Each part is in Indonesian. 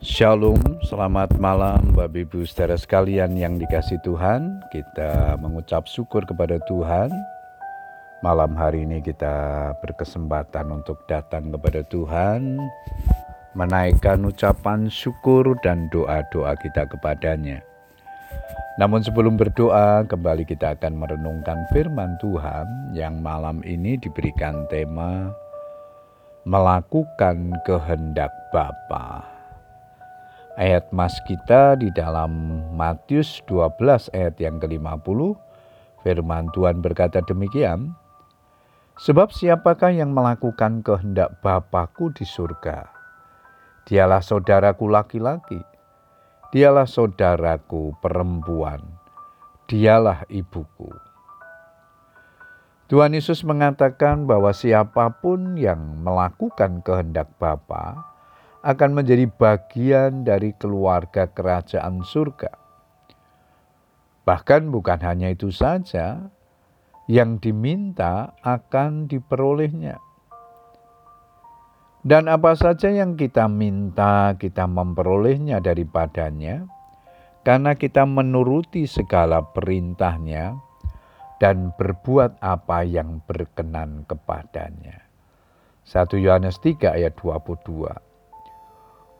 Shalom, selamat malam Bapak Ibu saudara sekalian yang dikasih Tuhan. Kita mengucap syukur kepada Tuhan. Malam hari ini kita berkesempatan untuk datang kepada Tuhan, menaikkan ucapan syukur dan doa-doa kita kepadanya. Namun sebelum berdoa, kembali kita akan merenungkan firman Tuhan yang malam ini diberikan tema melakukan kehendak Bapa. Ayat mas kita di dalam Matius 12 ayat yang ke-50, firman Tuhan berkata demikian, Sebab siapakah yang melakukan kehendak Bapakku di surga? Dialah saudaraku laki-laki, dialah saudaraku perempuan, dialah ibuku. Tuhan Yesus mengatakan bahwa siapa pun yang melakukan kehendak Bapa, akan menjadi bagian dari keluarga kerajaan surga. Bahkan bukan hanya itu saja, yang diminta akan diperolehnya. Dan apa saja yang kita minta, kita memperolehnya daripadanya, karena kita menuruti segala perintahnya dan berbuat apa yang berkenan kepadanya. 1 Yohanes 3 ayat 22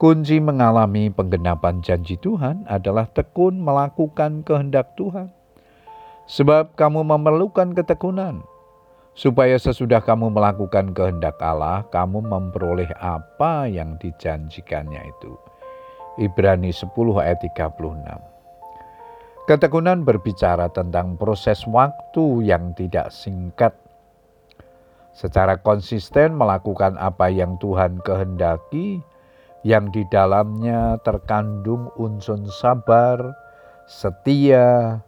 Kunci mengalami penggenapan janji Tuhan adalah tekun melakukan kehendak Tuhan. Sebab kamu memerlukan ketekunan, supaya sesudah kamu melakukan kehendak Allah, kamu memperoleh apa yang dijanjikannya itu. Ibrani 10 ayat 36. Ketekunan berbicara tentang proses waktu yang tidak singkat. Secara konsisten melakukan apa yang Tuhan kehendaki, yang di dalamnya terkandung unsur sabar, setia,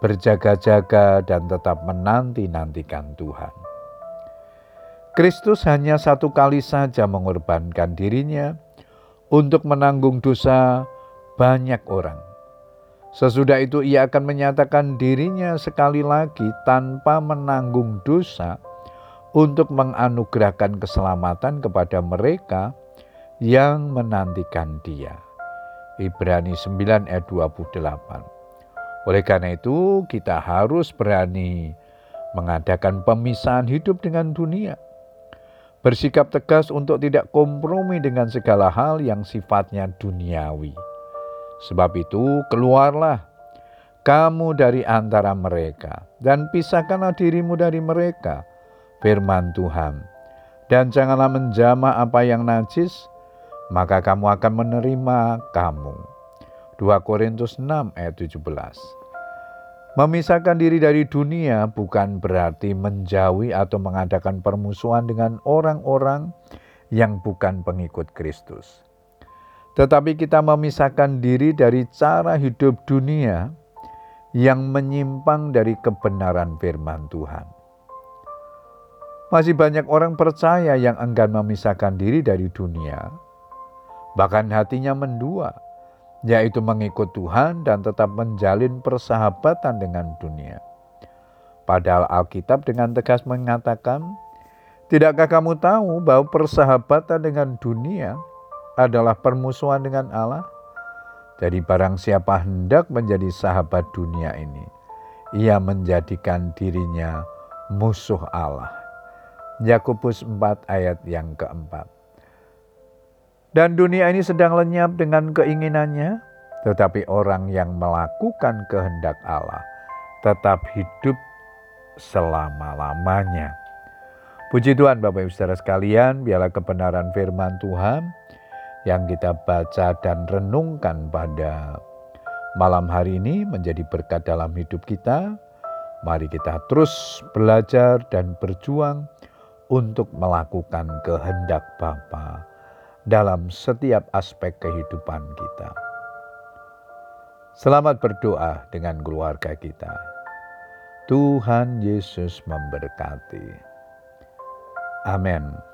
berjaga-jaga, dan tetap menanti-nantikan Tuhan. Kristus hanya satu kali saja mengorbankan dirinya untuk menanggung dosa banyak orang. Sesudah itu ia akan menyatakan dirinya sekali lagi tanpa menanggung dosa untuk menganugerahkan keselamatan kepada mereka yang menantikan dia. Ibrani 9 ayat 28. Oleh karena itu kita harus berani mengadakan pemisahan hidup dengan dunia. Bersikap tegas untuk tidak kompromi dengan segala hal yang sifatnya duniawi. Sebab itu keluarlah kamu dari antara mereka dan pisahkanlah dirimu dari mereka. Firman Tuhan. Dan janganlah menjamah apa yang najis, maka kamu akan menerima kamu. 2 Korintus 6 ayat 17. Memisahkan diri dari dunia bukan berarti menjauhi atau mengadakan permusuhan dengan orang-orang yang bukan pengikut Kristus. Tetapi kita memisahkan diri dari cara hidup dunia yang menyimpang dari kebenaran firman Tuhan. Masih banyak orang percaya yang enggan memisahkan diri dari dunia, bahkan hatinya mendua, yaitu mengikut Tuhan dan tetap menjalin persahabatan dengan dunia. Padahal Alkitab dengan tegas mengatakan, Tidakkah kamu tahu bahwa persahabatan dengan dunia adalah permusuhan dengan Allah? Jadi barang siapa hendak menjadi sahabat dunia ini, ia menjadikan dirinya musuh Allah. Yakobus 4 ayat yang keempat. Dan dunia ini sedang lenyap dengan keinginannya, tetapi orang yang melakukan kehendak Allah tetap hidup selama-lamanya. Puji Tuhan Bapak Ibu Saudara sekalian, biarlah kebenaran firman Tuhan yang kita baca dan renungkan pada malam hari ini menjadi berkat dalam hidup kita. Mari kita terus belajar dan berjuang untuk melakukan kehendak Bapa dalam setiap aspek kehidupan kita. Selamat berdoa dengan keluarga kita. Tuhan Yesus memberkati. Amin.